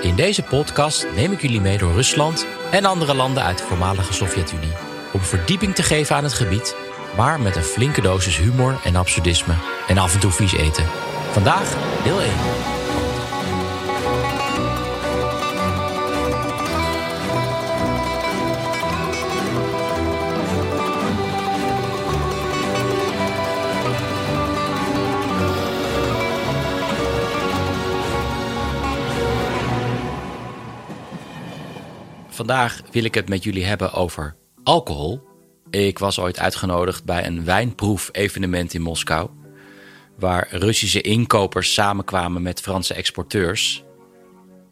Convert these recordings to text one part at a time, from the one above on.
In deze podcast neem ik jullie mee door Rusland en andere landen uit de voormalige Sovjet-Unie. Om verdieping te geven aan het gebied, maar met een flinke dosis humor en absurdisme en af en toe vies eten. Vandaag deel 1. Vandaag wil ik het met jullie hebben over alcohol. Ik was ooit uitgenodigd bij een wijnproef-evenement in Moskou. Waar Russische inkopers samenkwamen met Franse exporteurs.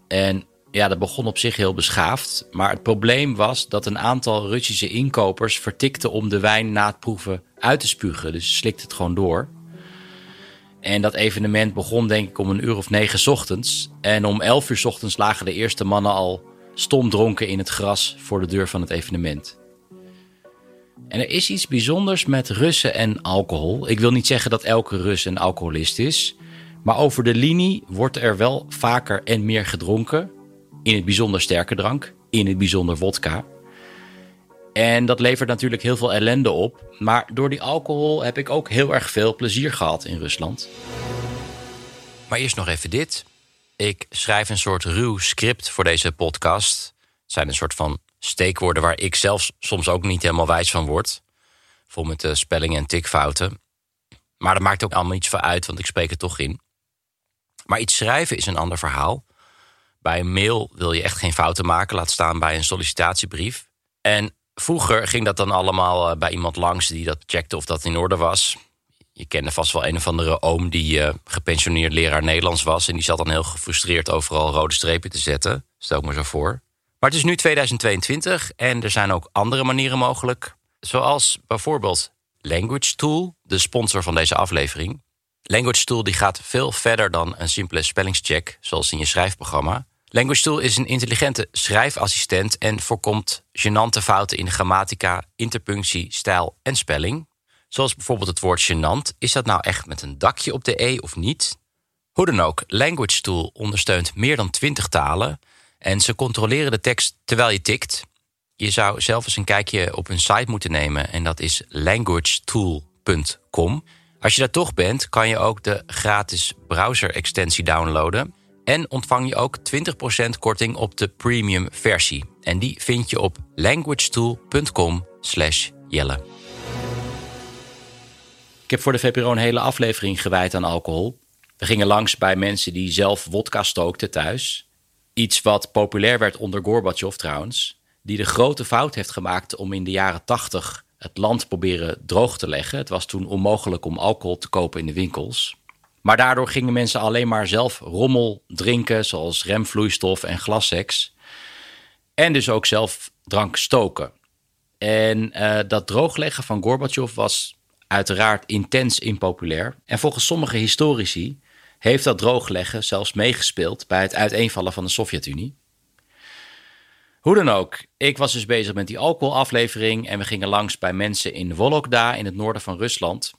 En ja, dat begon op zich heel beschaafd. Maar het probleem was dat een aantal Russische inkopers vertikten om de wijn na het proeven uit te spugen. Dus slikte het gewoon door. En dat evenement begon denk ik om een uur of negen ochtends. En om elf uur ochtends lagen de eerste mannen al stom dronken in het gras voor de deur van het evenement. En er is iets bijzonders met Russen en alcohol. Ik wil niet zeggen dat elke Rus een alcoholist is. Maar over de linie wordt er wel vaker en meer gedronken. In het bijzonder sterke drank, in het bijzonder vodka. En dat levert natuurlijk heel veel ellende op. Maar door die alcohol heb ik ook heel erg veel plezier gehad in Rusland. Maar eerst nog even dit. Ik schrijf een soort ruw script voor deze podcast. Het zijn een soort van steekwoorden waar ik zelf soms ook niet helemaal wijs van word. Vol met de spellingen en tikfouten. Maar dat maakt ook allemaal iets van uit, want ik spreek het toch in. Maar iets schrijven is een ander verhaal. Bij een mail wil je echt geen fouten maken, laat staan bij een sollicitatiebrief. En vroeger ging dat dan allemaal eh, bij iemand langs die dat checkte of dat in orde was je kende vast wel een of andere oom die uh, gepensioneerd leraar Nederlands was. En die zat dan heel gefrustreerd overal rode strepen te zetten. Stel ik me zo voor. Maar het is nu 2022 en er zijn ook andere manieren mogelijk. Zoals bijvoorbeeld Language Tool, de sponsor van deze aflevering. Language Tool die gaat veel verder dan een simpele spellingscheck, zoals in je schrijfprogramma. Language Tool is een intelligente schrijfassistent en voorkomt gênante fouten in grammatica, interpunctie, stijl en spelling. Zoals bijvoorbeeld het woord gênant. Is dat nou echt met een dakje op de E of niet? Hoe dan ook, Language Tool ondersteunt meer dan 20 talen en ze controleren de tekst terwijl je tikt. Je zou zelf eens een kijkje op hun site moeten nemen en dat is languagetool.com. Als je daar toch bent, kan je ook de gratis browser-extensie downloaden en ontvang je ook 20% korting op de premium versie. En die vind je op languagetool.com/jelle. Ik heb voor de VPRO een hele aflevering gewijd aan alcohol. We gingen langs bij mensen die zelf wodka stookten thuis. Iets wat populair werd onder Gorbachev trouwens. Die de grote fout heeft gemaakt om in de jaren tachtig het land proberen droog te leggen. Het was toen onmogelijk om alcohol te kopen in de winkels. Maar daardoor gingen mensen alleen maar zelf rommel drinken, zoals remvloeistof en glasseks. En dus ook zelf drank stoken. En uh, dat droogleggen van Gorbachev was uiteraard intens impopulair. En volgens sommige historici heeft dat droogleggen zelfs meegespeeld bij het uiteenvallen van de Sovjet-Unie. Hoe dan ook, ik was dus bezig met die alcoholaflevering en we gingen langs bij mensen in Vologda in het noorden van Rusland.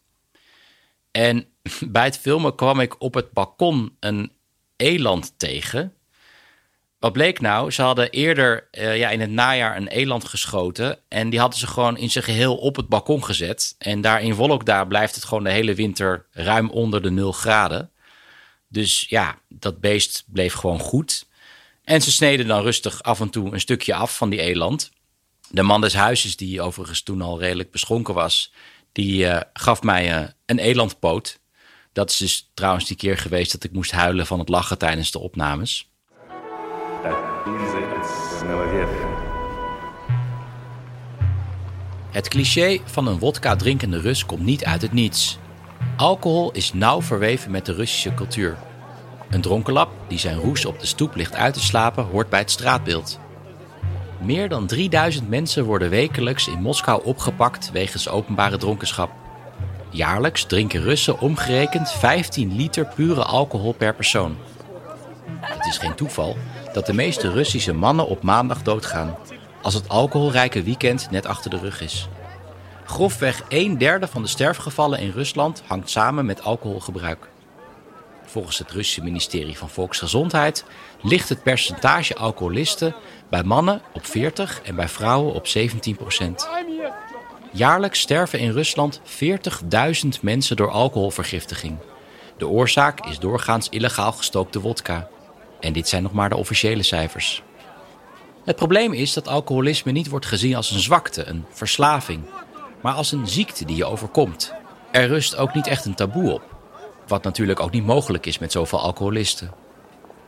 En bij het filmen kwam ik op het balkon een eland tegen wat bleek nou? Ze hadden eerder uh, ja, in het najaar een eland geschoten. En die hadden ze gewoon in zijn geheel op het balkon gezet. En daar in Volokda blijft het gewoon de hele winter ruim onder de 0 graden. Dus ja, dat beest bleef gewoon goed. En ze sneden dan rustig af en toe een stukje af van die eland. De man des huizes, die overigens toen al redelijk beschonken was, die uh, gaf mij uh, een elandpoot. Dat is dus trouwens die keer geweest dat ik moest huilen van het lachen tijdens de opnames. Het cliché van een wodka drinkende Rus komt niet uit het niets. Alcohol is nauw verweven met de Russische cultuur. Een dronkenlap die zijn roes op de stoep ligt uit te slapen hoort bij het straatbeeld. Meer dan 3000 mensen worden wekelijks in Moskou opgepakt wegens openbare dronkenschap. Jaarlijks drinken Russen omgerekend 15 liter pure alcohol per persoon. Het is geen toeval dat de meeste Russische mannen op maandag doodgaan, als het alcoholrijke weekend net achter de rug is. Grofweg een derde van de sterfgevallen in Rusland hangt samen met alcoholgebruik. Volgens het Russische ministerie van Volksgezondheid ligt het percentage alcoholisten bij mannen op 40 en bij vrouwen op 17 procent. Jaarlijks sterven in Rusland 40.000 mensen door alcoholvergiftiging. De oorzaak is doorgaans illegaal gestookte wodka. En dit zijn nog maar de officiële cijfers. Het probleem is dat alcoholisme niet wordt gezien als een zwakte, een verslaving, maar als een ziekte die je overkomt. Er rust ook niet echt een taboe op, wat natuurlijk ook niet mogelijk is met zoveel alcoholisten.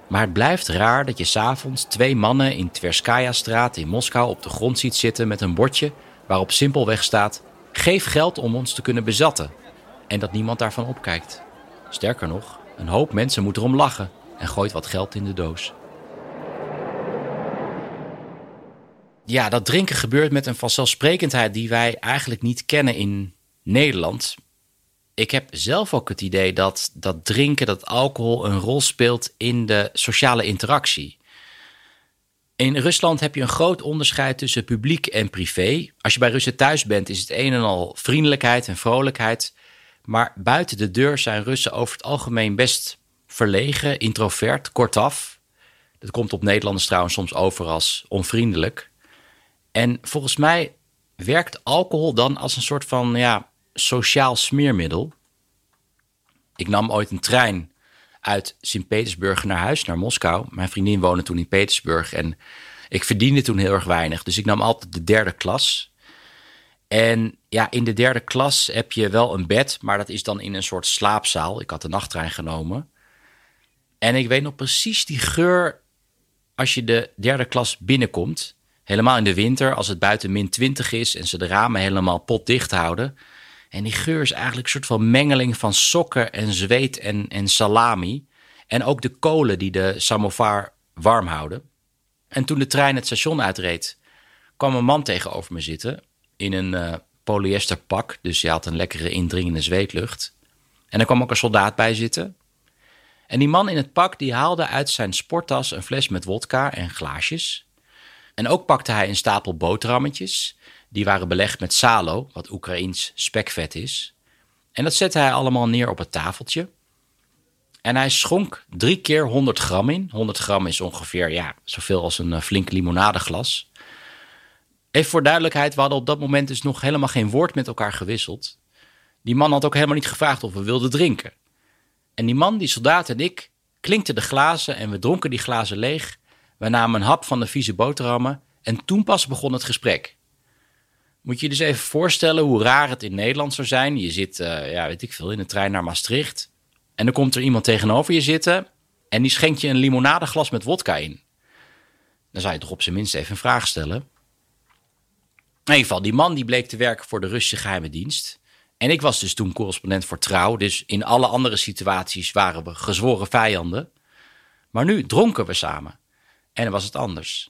Maar het blijft raar dat je s'avonds twee mannen in Tverskaya-straat in Moskou op de grond ziet zitten met een bordje waarop simpelweg staat: Geef geld om ons te kunnen bezatten. En dat niemand daarvan opkijkt. Sterker nog, een hoop mensen moet erom lachen en gooit wat geld in de doos. Ja, dat drinken gebeurt met een vanzelfsprekendheid die wij eigenlijk niet kennen in Nederland. Ik heb zelf ook het idee dat dat drinken, dat alcohol een rol speelt in de sociale interactie. In Rusland heb je een groot onderscheid tussen publiek en privé. Als je bij Russen thuis bent, is het een en al vriendelijkheid en vrolijkheid. Maar buiten de deur zijn Russen over het algemeen best verlegen, introvert, kortaf. Dat komt op Nederlanders trouwens soms over als onvriendelijk. En volgens mij werkt alcohol dan als een soort van ja, sociaal smeermiddel. Ik nam ooit een trein uit Sint-Petersburg naar huis, naar Moskou. Mijn vriendin woonde toen in Petersburg en ik verdiende toen heel erg weinig. Dus ik nam altijd de derde klas. En ja, in de derde klas heb je wel een bed, maar dat is dan in een soort slaapzaal. Ik had de nachttrein genomen. En ik weet nog precies die geur als je de derde klas binnenkomt. Helemaal in de winter, als het buiten min 20 is en ze de ramen helemaal potdicht houden. En die geur is eigenlijk een soort van mengeling van sokken en zweet en, en salami. En ook de kolen die de samovar warm houden. En toen de trein het station uitreed, kwam een man tegenover me zitten in een uh, polyester pak. Dus hij had een lekkere indringende zweetlucht. En er kwam ook een soldaat bij zitten. En die man in het pak die haalde uit zijn sporttas een fles met wodka en glaasjes. En ook pakte hij een stapel boterhammetjes. Die waren belegd met salo, wat Oekraïens spekvet is. En dat zette hij allemaal neer op het tafeltje. En hij schonk drie keer 100 gram in. 100 gram is ongeveer ja, zoveel als een eh, flink limonadeglas. Even voor duidelijkheid, we hadden op dat moment dus nog helemaal geen woord met elkaar gewisseld. Die man had ook helemaal niet gevraagd of we wilden drinken. En die man, die soldaat en ik, klinkten de glazen en we dronken die glazen leeg. We namen een hap van de vieze boterhammen en toen pas begon het gesprek. Moet je je dus even voorstellen hoe raar het in Nederland zou zijn. Je zit, uh, ja, weet ik veel, in de trein naar Maastricht. En dan komt er iemand tegenover je zitten en die schenkt je een limonadeglas met wodka in. Dan zou je toch op zijn minst even een vraag stellen. In ieder geval, die man die bleek te werken voor de Russische geheime dienst. En ik was dus toen correspondent voor Trouw. Dus in alle andere situaties waren we gezworen vijanden. Maar nu dronken we samen. En dan was het anders.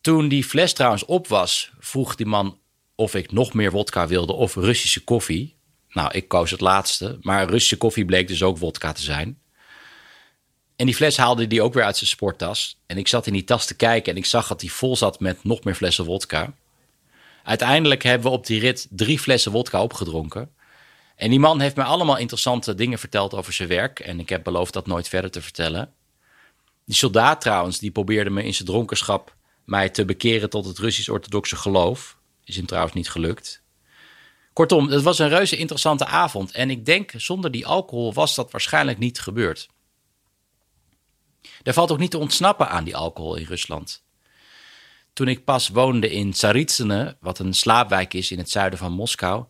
Toen die fles trouwens op was, vroeg die man of ik nog meer wodka wilde of Russische koffie. Nou, ik koos het laatste, maar Russische koffie bleek dus ook wodka te zijn. En die fles haalde hij ook weer uit zijn sporttas. En ik zat in die tas te kijken en ik zag dat hij vol zat met nog meer flessen wodka. Uiteindelijk hebben we op die rit drie flessen wodka opgedronken. En die man heeft mij allemaal interessante dingen verteld over zijn werk. En ik heb beloofd dat nooit verder te vertellen. Die soldaat trouwens, die probeerde me in zijn dronkenschap mij te bekeren tot het Russisch-orthodoxe geloof. Is hem trouwens niet gelukt. Kortom, het was een reuze interessante avond. En ik denk, zonder die alcohol was dat waarschijnlijk niet gebeurd. Er valt ook niet te ontsnappen aan die alcohol in Rusland. Toen ik pas woonde in Tsaritsene, wat een slaapwijk is in het zuiden van Moskou,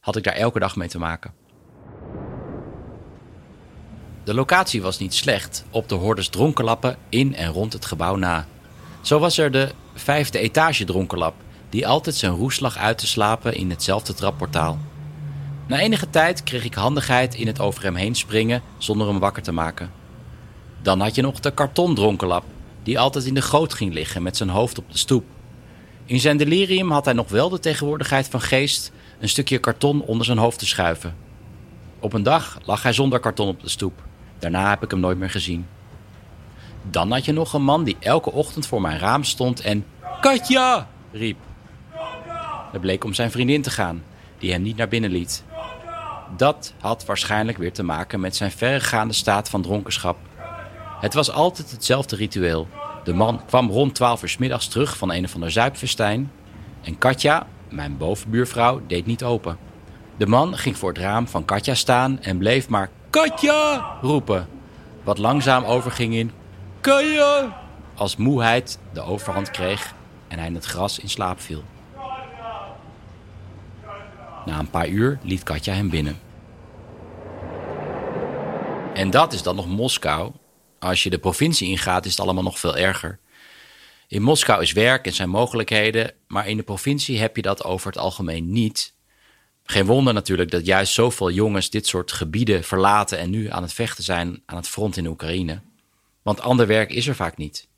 had ik daar elke dag mee te maken. De locatie was niet slecht, op de hordes dronkenlappen in en rond het gebouw na. Zo was er de vijfde etage dronkenlap, die altijd zijn roes lag uit te slapen in hetzelfde trapportaal. Na enige tijd kreeg ik handigheid in het over hem heen springen zonder hem wakker te maken. Dan had je nog de karton dronkenlap, die altijd in de goot ging liggen met zijn hoofd op de stoep. In zijn delirium had hij nog wel de tegenwoordigheid van geest een stukje karton onder zijn hoofd te schuiven. Op een dag lag hij zonder karton op de stoep. Daarna heb ik hem nooit meer gezien. Dan had je nog een man die elke ochtend voor mijn raam stond en Katja riep. Het bleek om zijn vriendin te gaan, die hem niet naar binnen liet. Dat had waarschijnlijk weer te maken met zijn verregaande staat van dronkenschap. Het was altijd hetzelfde ritueel. De man kwam rond 12 uur middags terug van een of ander zuipfestijn. En Katja, mijn bovenbuurvrouw, deed niet open. De man ging voor het raam van Katja staan en bleef maar Katja roepen. Wat langzaam overging in Katja. Als moeheid de overhand kreeg en hij in het gras in slaap viel. Na een paar uur liet Katja hem binnen. En dat is dan nog Moskou. Als je de provincie ingaat, is het allemaal nog veel erger. In Moskou is werk en zijn mogelijkheden, maar in de provincie heb je dat over het algemeen niet. Geen wonder natuurlijk dat juist zoveel jongens dit soort gebieden verlaten en nu aan het vechten zijn aan het front in Oekraïne. Want ander werk is er vaak niet.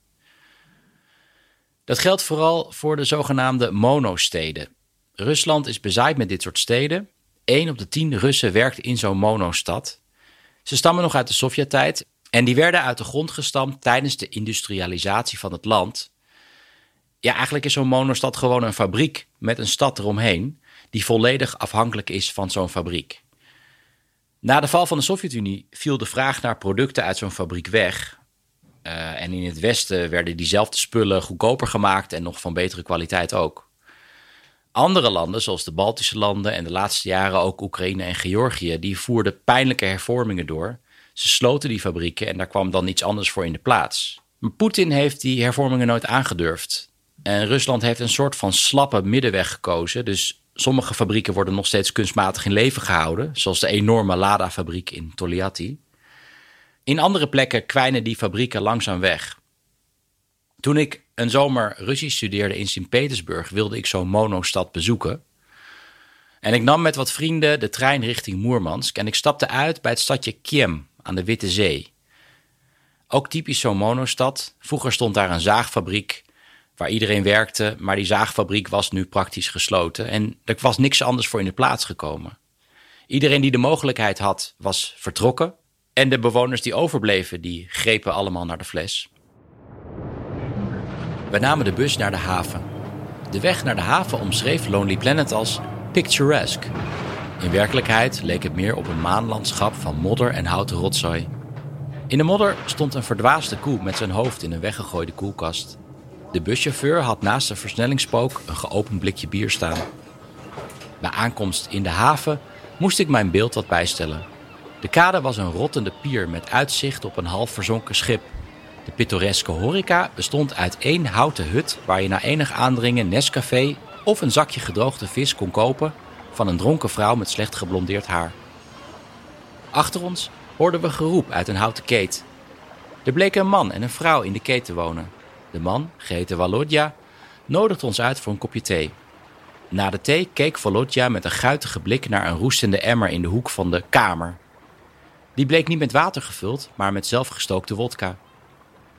Dat geldt vooral voor de zogenaamde monosteden. Rusland is bezaaid met dit soort steden. 1 op de 10 Russen werkt in zo'n monostad. Ze stammen nog uit de Sovjet-tijd en die werden uit de grond gestampt tijdens de industrialisatie van het land. Ja, eigenlijk is zo'n monostad gewoon een fabriek met een stad eromheen, die volledig afhankelijk is van zo'n fabriek. Na de val van de Sovjet-Unie viel de vraag naar producten uit zo'n fabriek weg. Uh, en in het Westen werden diezelfde spullen goedkoper gemaakt en nog van betere kwaliteit ook. Andere landen, zoals de Baltische landen en de laatste jaren ook Oekraïne en Georgië, die voerden pijnlijke hervormingen door. Ze sloten die fabrieken en daar kwam dan iets anders voor in de plaats. Maar Poetin heeft die hervormingen nooit aangedurfd. En Rusland heeft een soort van slappe middenweg gekozen. Dus sommige fabrieken worden nog steeds kunstmatig in leven gehouden, zoals de enorme Lada-fabriek in Toliati. In andere plekken kwijnen die fabrieken langzaam weg. Toen ik een zomer Russisch studeerde in Sint-Petersburg, wilde ik zo'n monostad bezoeken. En ik nam met wat vrienden de trein richting Moermansk en ik stapte uit bij het stadje Kiem aan de Witte Zee. Ook typisch zo'n monostad. Vroeger stond daar een zaagfabriek waar iedereen werkte, maar die zaagfabriek was nu praktisch gesloten en er was niks anders voor in de plaats gekomen. Iedereen die de mogelijkheid had, was vertrokken en de bewoners die overbleven, die grepen allemaal naar de fles. We namen de bus naar de haven. De weg naar de haven omschreef Lonely Planet als picturesque. In werkelijkheid leek het meer op een maanlandschap van modder en houten rotzooi. In de modder stond een verdwaasde koe met zijn hoofd in een weggegooide koelkast. De buschauffeur had naast de versnellingspook een geopend blikje bier staan. Bij aankomst in de haven moest ik mijn beeld wat bijstellen. De kade was een rottende pier met uitzicht op een half verzonken schip. De pittoreske horeca bestond uit één houten hut waar je na enig aandringen Nescafé of een zakje gedroogde vis kon kopen van een dronken vrouw met slecht geblondeerd haar. Achter ons hoorden we geroep uit een houten keet. Er bleken een man en een vrouw in de keet te wonen. De man, geheten Walodja, nodigde ons uit voor een kopje thee. Na de thee keek Volodja met een guitige blik naar een roestende emmer in de hoek van de kamer. Die bleek niet met water gevuld, maar met zelfgestookte wodka.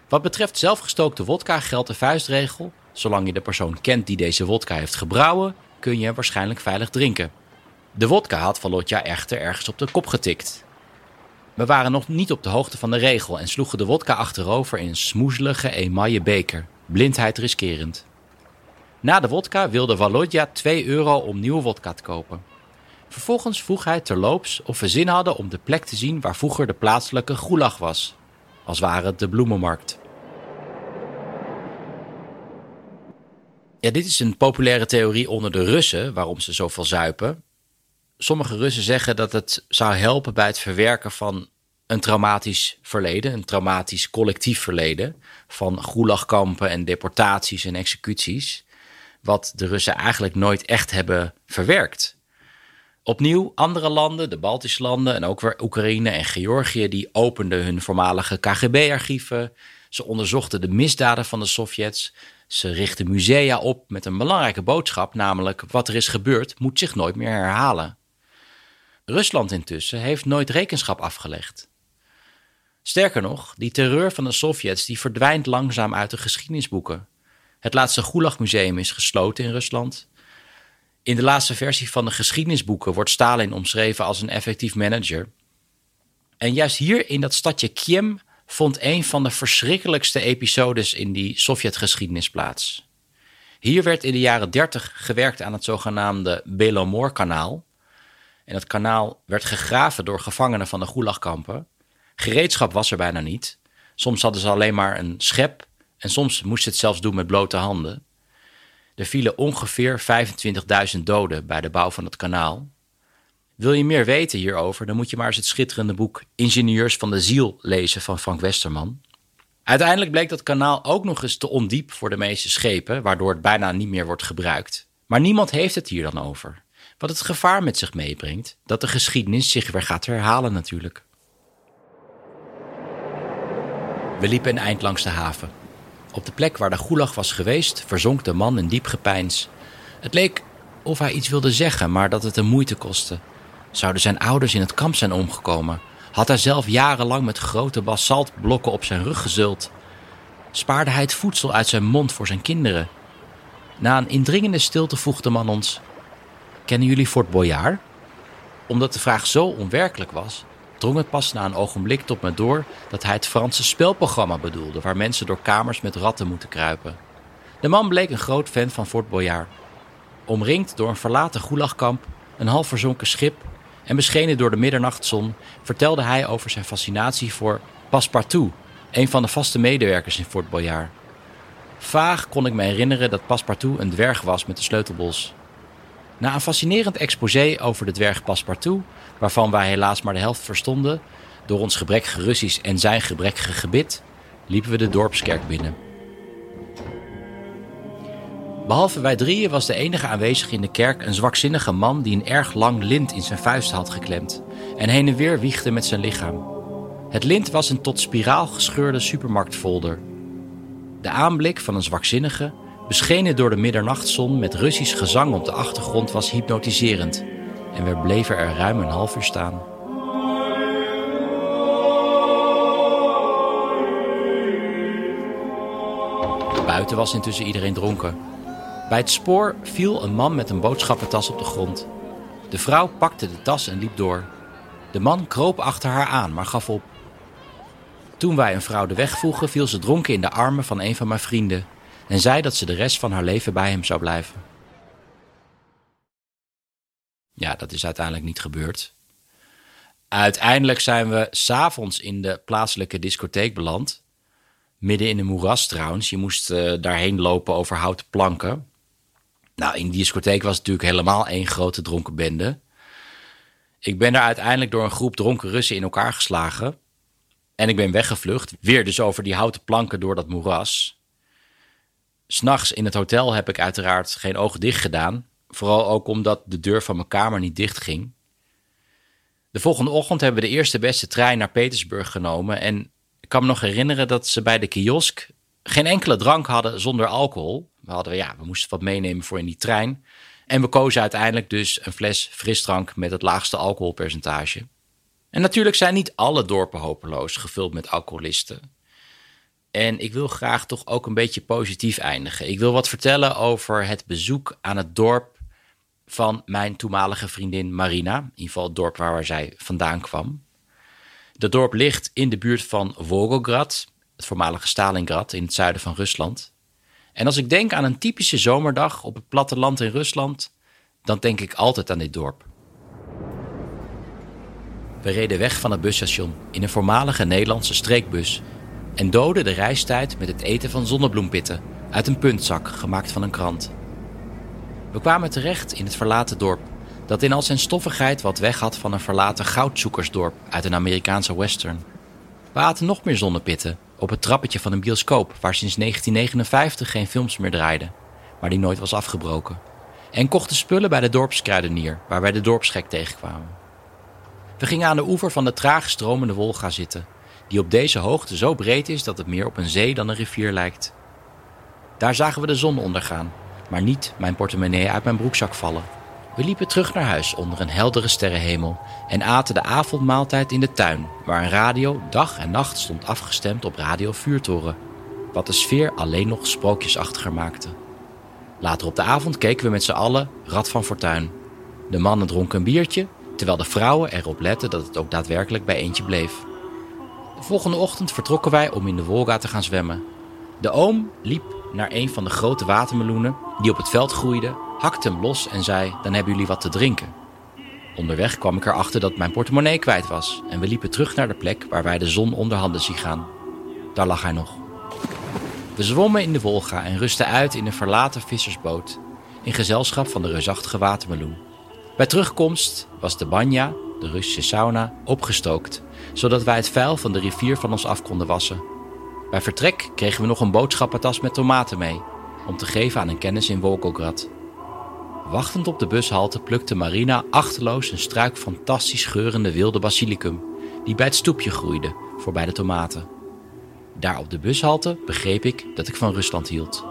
Wat betreft zelfgestookte wodka geldt de vuistregel: zolang je de persoon kent die deze wodka heeft gebrouwen, kun je waarschijnlijk veilig drinken. De wodka had Valotja echter ergens op de kop getikt. We waren nog niet op de hoogte van de regel en sloegen de wodka achterover in een smoezelige emaille beker, blindheid riskerend. Na de wodka wilde Valodja 2 euro om nieuwe wodka te kopen. Vervolgens vroeg hij terloops of we zin hadden om de plek te zien waar vroeger de plaatselijke gulag was, als ware het de bloemenmarkt. Ja, dit is een populaire theorie onder de Russen waarom ze zoveel zuipen. Sommige Russen zeggen dat het zou helpen bij het verwerken van een traumatisch verleden, een traumatisch collectief verleden van gulagkampen en deportaties en executies, wat de Russen eigenlijk nooit echt hebben verwerkt. Opnieuw, andere landen, de Baltische landen en ook weer Oekraïne en Georgië, die openden hun voormalige KGB-archieven. Ze onderzochten de misdaden van de Sovjets. Ze richten musea op met een belangrijke boodschap, namelijk wat er is gebeurd moet zich nooit meer herhalen. Rusland intussen heeft nooit rekenschap afgelegd. Sterker nog, die terreur van de Sovjets die verdwijnt langzaam uit de geschiedenisboeken. Het laatste Gulag-museum is gesloten in Rusland. In de laatste versie van de geschiedenisboeken wordt Stalin omschreven als een effectief manager. En juist hier in dat stadje Kiem vond een van de verschrikkelijkste episodes in die Sovjetgeschiedenis plaats. Hier werd in de jaren 30 gewerkt aan het zogenaamde Belomor-kanaal. En dat kanaal werd gegraven door gevangenen van de Gulagkampen. Gereedschap was er bijna niet. Soms hadden ze alleen maar een schep en soms moesten ze het zelfs doen met blote handen. Er vielen ongeveer 25.000 doden bij de bouw van het kanaal. Wil je meer weten hierover, dan moet je maar eens het schitterende boek Ingenieurs van de Ziel lezen van Frank Westerman. Uiteindelijk bleek dat kanaal ook nog eens te ondiep voor de meeste schepen, waardoor het bijna niet meer wordt gebruikt. Maar niemand heeft het hier dan over. Wat het gevaar met zich meebrengt dat de geschiedenis zich weer gaat herhalen natuurlijk. We liepen een eind langs de haven. Op de plek waar de gulag was geweest, verzonk de man in diep gepeins. Het leek of hij iets wilde zeggen, maar dat het hem moeite kostte. Zouden zijn ouders in het kamp zijn omgekomen? Had hij zelf jarenlang met grote basaltblokken op zijn rug gezult? Spaarde hij het voedsel uit zijn mond voor zijn kinderen? Na een indringende stilte vroeg de man ons: Kennen jullie Fort Boyard? Omdat de vraag zo onwerkelijk was, drong het pas na een ogenblik tot me door dat hij het Franse spelprogramma bedoelde, waar mensen door kamers met ratten moeten kruipen. De man bleek een groot fan van Fort Boyard. Omringd door een verlaten gulagkamp, een half verzonken schip en beschenen door de middernachtzon, vertelde hij over zijn fascinatie voor Passepartout, een van de vaste medewerkers in Fort Boyard. Vaag kon ik me herinneren dat Passepartout een dwerg was met de sleutelbos. Na een fascinerend exposé over de dwerg Passepartout, waarvan wij helaas maar de helft verstonden, door ons gebrekkige Russisch en zijn gebrekkige gebit, liepen we de dorpskerk binnen. Behalve wij drieën was de enige aanwezig in de kerk een zwakzinnige man die een erg lang lint in zijn vuist had geklemd en heen en weer wiegde met zijn lichaam. Het lint was een tot spiraal gescheurde supermarktfolder. De aanblik van een zwakzinnige, beschenen door de middernachtzon met Russisch gezang op de achtergrond, was hypnotiserend en we bleven er ruim een half uur staan. Buiten was intussen iedereen dronken. Bij het spoor viel een man met een boodschappentas op de grond. De vrouw pakte de tas en liep door. De man kroop achter haar aan, maar gaf op. Toen wij een vrouw de weg vroegen, viel ze dronken in de armen van een van mijn vrienden en zei dat ze de rest van haar leven bij hem zou blijven. Ja, dat is uiteindelijk niet gebeurd. Uiteindelijk zijn we s'avonds in de plaatselijke discotheek beland. Midden in een moeras trouwens. Je moest uh, daarheen lopen over houten planken. Nou, in die discotheek was het natuurlijk helemaal één grote dronken bende. Ik ben daar uiteindelijk door een groep dronken Russen in elkaar geslagen. En ik ben weggevlucht. Weer dus over die houten planken door dat moeras. S'nachts in het hotel heb ik uiteraard geen ogen dicht gedaan. Vooral ook omdat de deur van mijn kamer niet dicht ging. De volgende ochtend hebben we de eerste beste trein naar Petersburg genomen. En ik kan me nog herinneren dat ze bij de kiosk geen enkele drank hadden zonder alcohol. We, hadden, ja, we moesten wat meenemen voor in die trein. En we kozen uiteindelijk dus een fles frisdrank met het laagste alcoholpercentage. En natuurlijk zijn niet alle dorpen hopeloos gevuld met alcoholisten. En ik wil graag toch ook een beetje positief eindigen. Ik wil wat vertellen over het bezoek aan het dorp van mijn toenmalige vriendin Marina. In ieder geval het dorp waar zij vandaan kwam. Dat dorp ligt in de buurt van Volgograd, het voormalige Stalingrad in het zuiden van Rusland. En als ik denk aan een typische zomerdag op het platteland in Rusland, dan denk ik altijd aan dit dorp. We reden weg van het busstation in een voormalige Nederlandse streekbus en doden de reistijd met het eten van zonnebloempitten uit een puntzak gemaakt van een krant. We kwamen terecht in het verlaten dorp, dat in al zijn stoffigheid wat weg had van een verlaten goudzoekersdorp uit een Amerikaanse western. We aten nog meer zonnepitten op het trappetje van een bioscoop waar sinds 1959 geen films meer draaiden, maar die nooit was afgebroken. En kochten spullen bij de dorpskruidenier, waar wij de dorpsgek tegenkwamen. We gingen aan de oever van de traag stromende Wolga zitten, die op deze hoogte zo breed is dat het meer op een zee dan een rivier lijkt. Daar zagen we de zon ondergaan, maar niet mijn portemonnee uit mijn broekzak vallen. We liepen terug naar huis onder een heldere sterrenhemel en aten de avondmaaltijd in de tuin, waar een radio dag en nacht stond afgestemd op Radio Vuurtoren, wat de sfeer alleen nog sprookjesachtiger maakte. Later op de avond keken we met z'n allen Rad van Fortuin. De mannen dronken een biertje, terwijl de vrouwen erop letten dat het ook daadwerkelijk bij eentje bleef. De volgende ochtend vertrokken wij om in de Wolga te gaan zwemmen. De oom liep naar een van de grote watermeloenen die op het veld groeiden, hakte hem los en zei: Dan hebben jullie wat te drinken. Onderweg kwam ik erachter dat mijn portemonnee kwijt was en we liepen terug naar de plek waar wij de zon onder handen zien gaan. Daar lag hij nog. We zwommen in de Wolga en rustten uit in een verlaten vissersboot in gezelschap van de reusachtige watermeloen. Bij terugkomst was de banja, de Russische sauna, opgestookt, zodat wij het vuil van de rivier van ons af konden wassen. Bij vertrek kregen we nog een boodschappentas met tomaten mee, om te geven aan een kennis in Volgograd. Wachtend op de bushalte plukte Marina achterloos een struik fantastisch geurende wilde basilicum, die bij het stoepje groeide, voorbij de tomaten. Daar op de bushalte begreep ik dat ik van Rusland hield.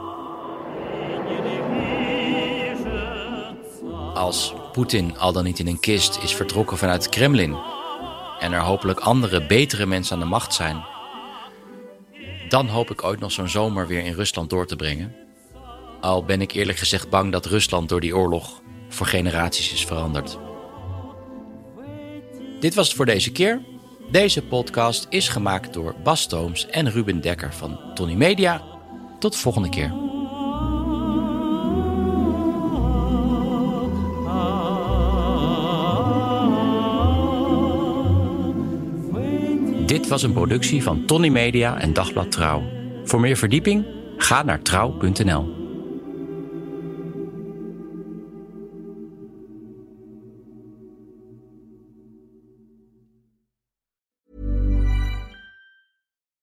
Als Poetin al dan niet in een kist is vertrokken vanuit het Kremlin en er hopelijk andere, betere mensen aan de macht zijn, dan hoop ik ooit nog zo'n zomer weer in Rusland door te brengen. Al ben ik eerlijk gezegd bang dat Rusland door die oorlog voor generaties is veranderd. Dit was het voor deze keer. Deze podcast is gemaakt door Bas Tooms en Ruben Dekker van Tony Media. Tot de volgende keer. Dit was een productie van Tony Media en Dagblad Trouw. Voor meer verdieping ga naar trouw.nl.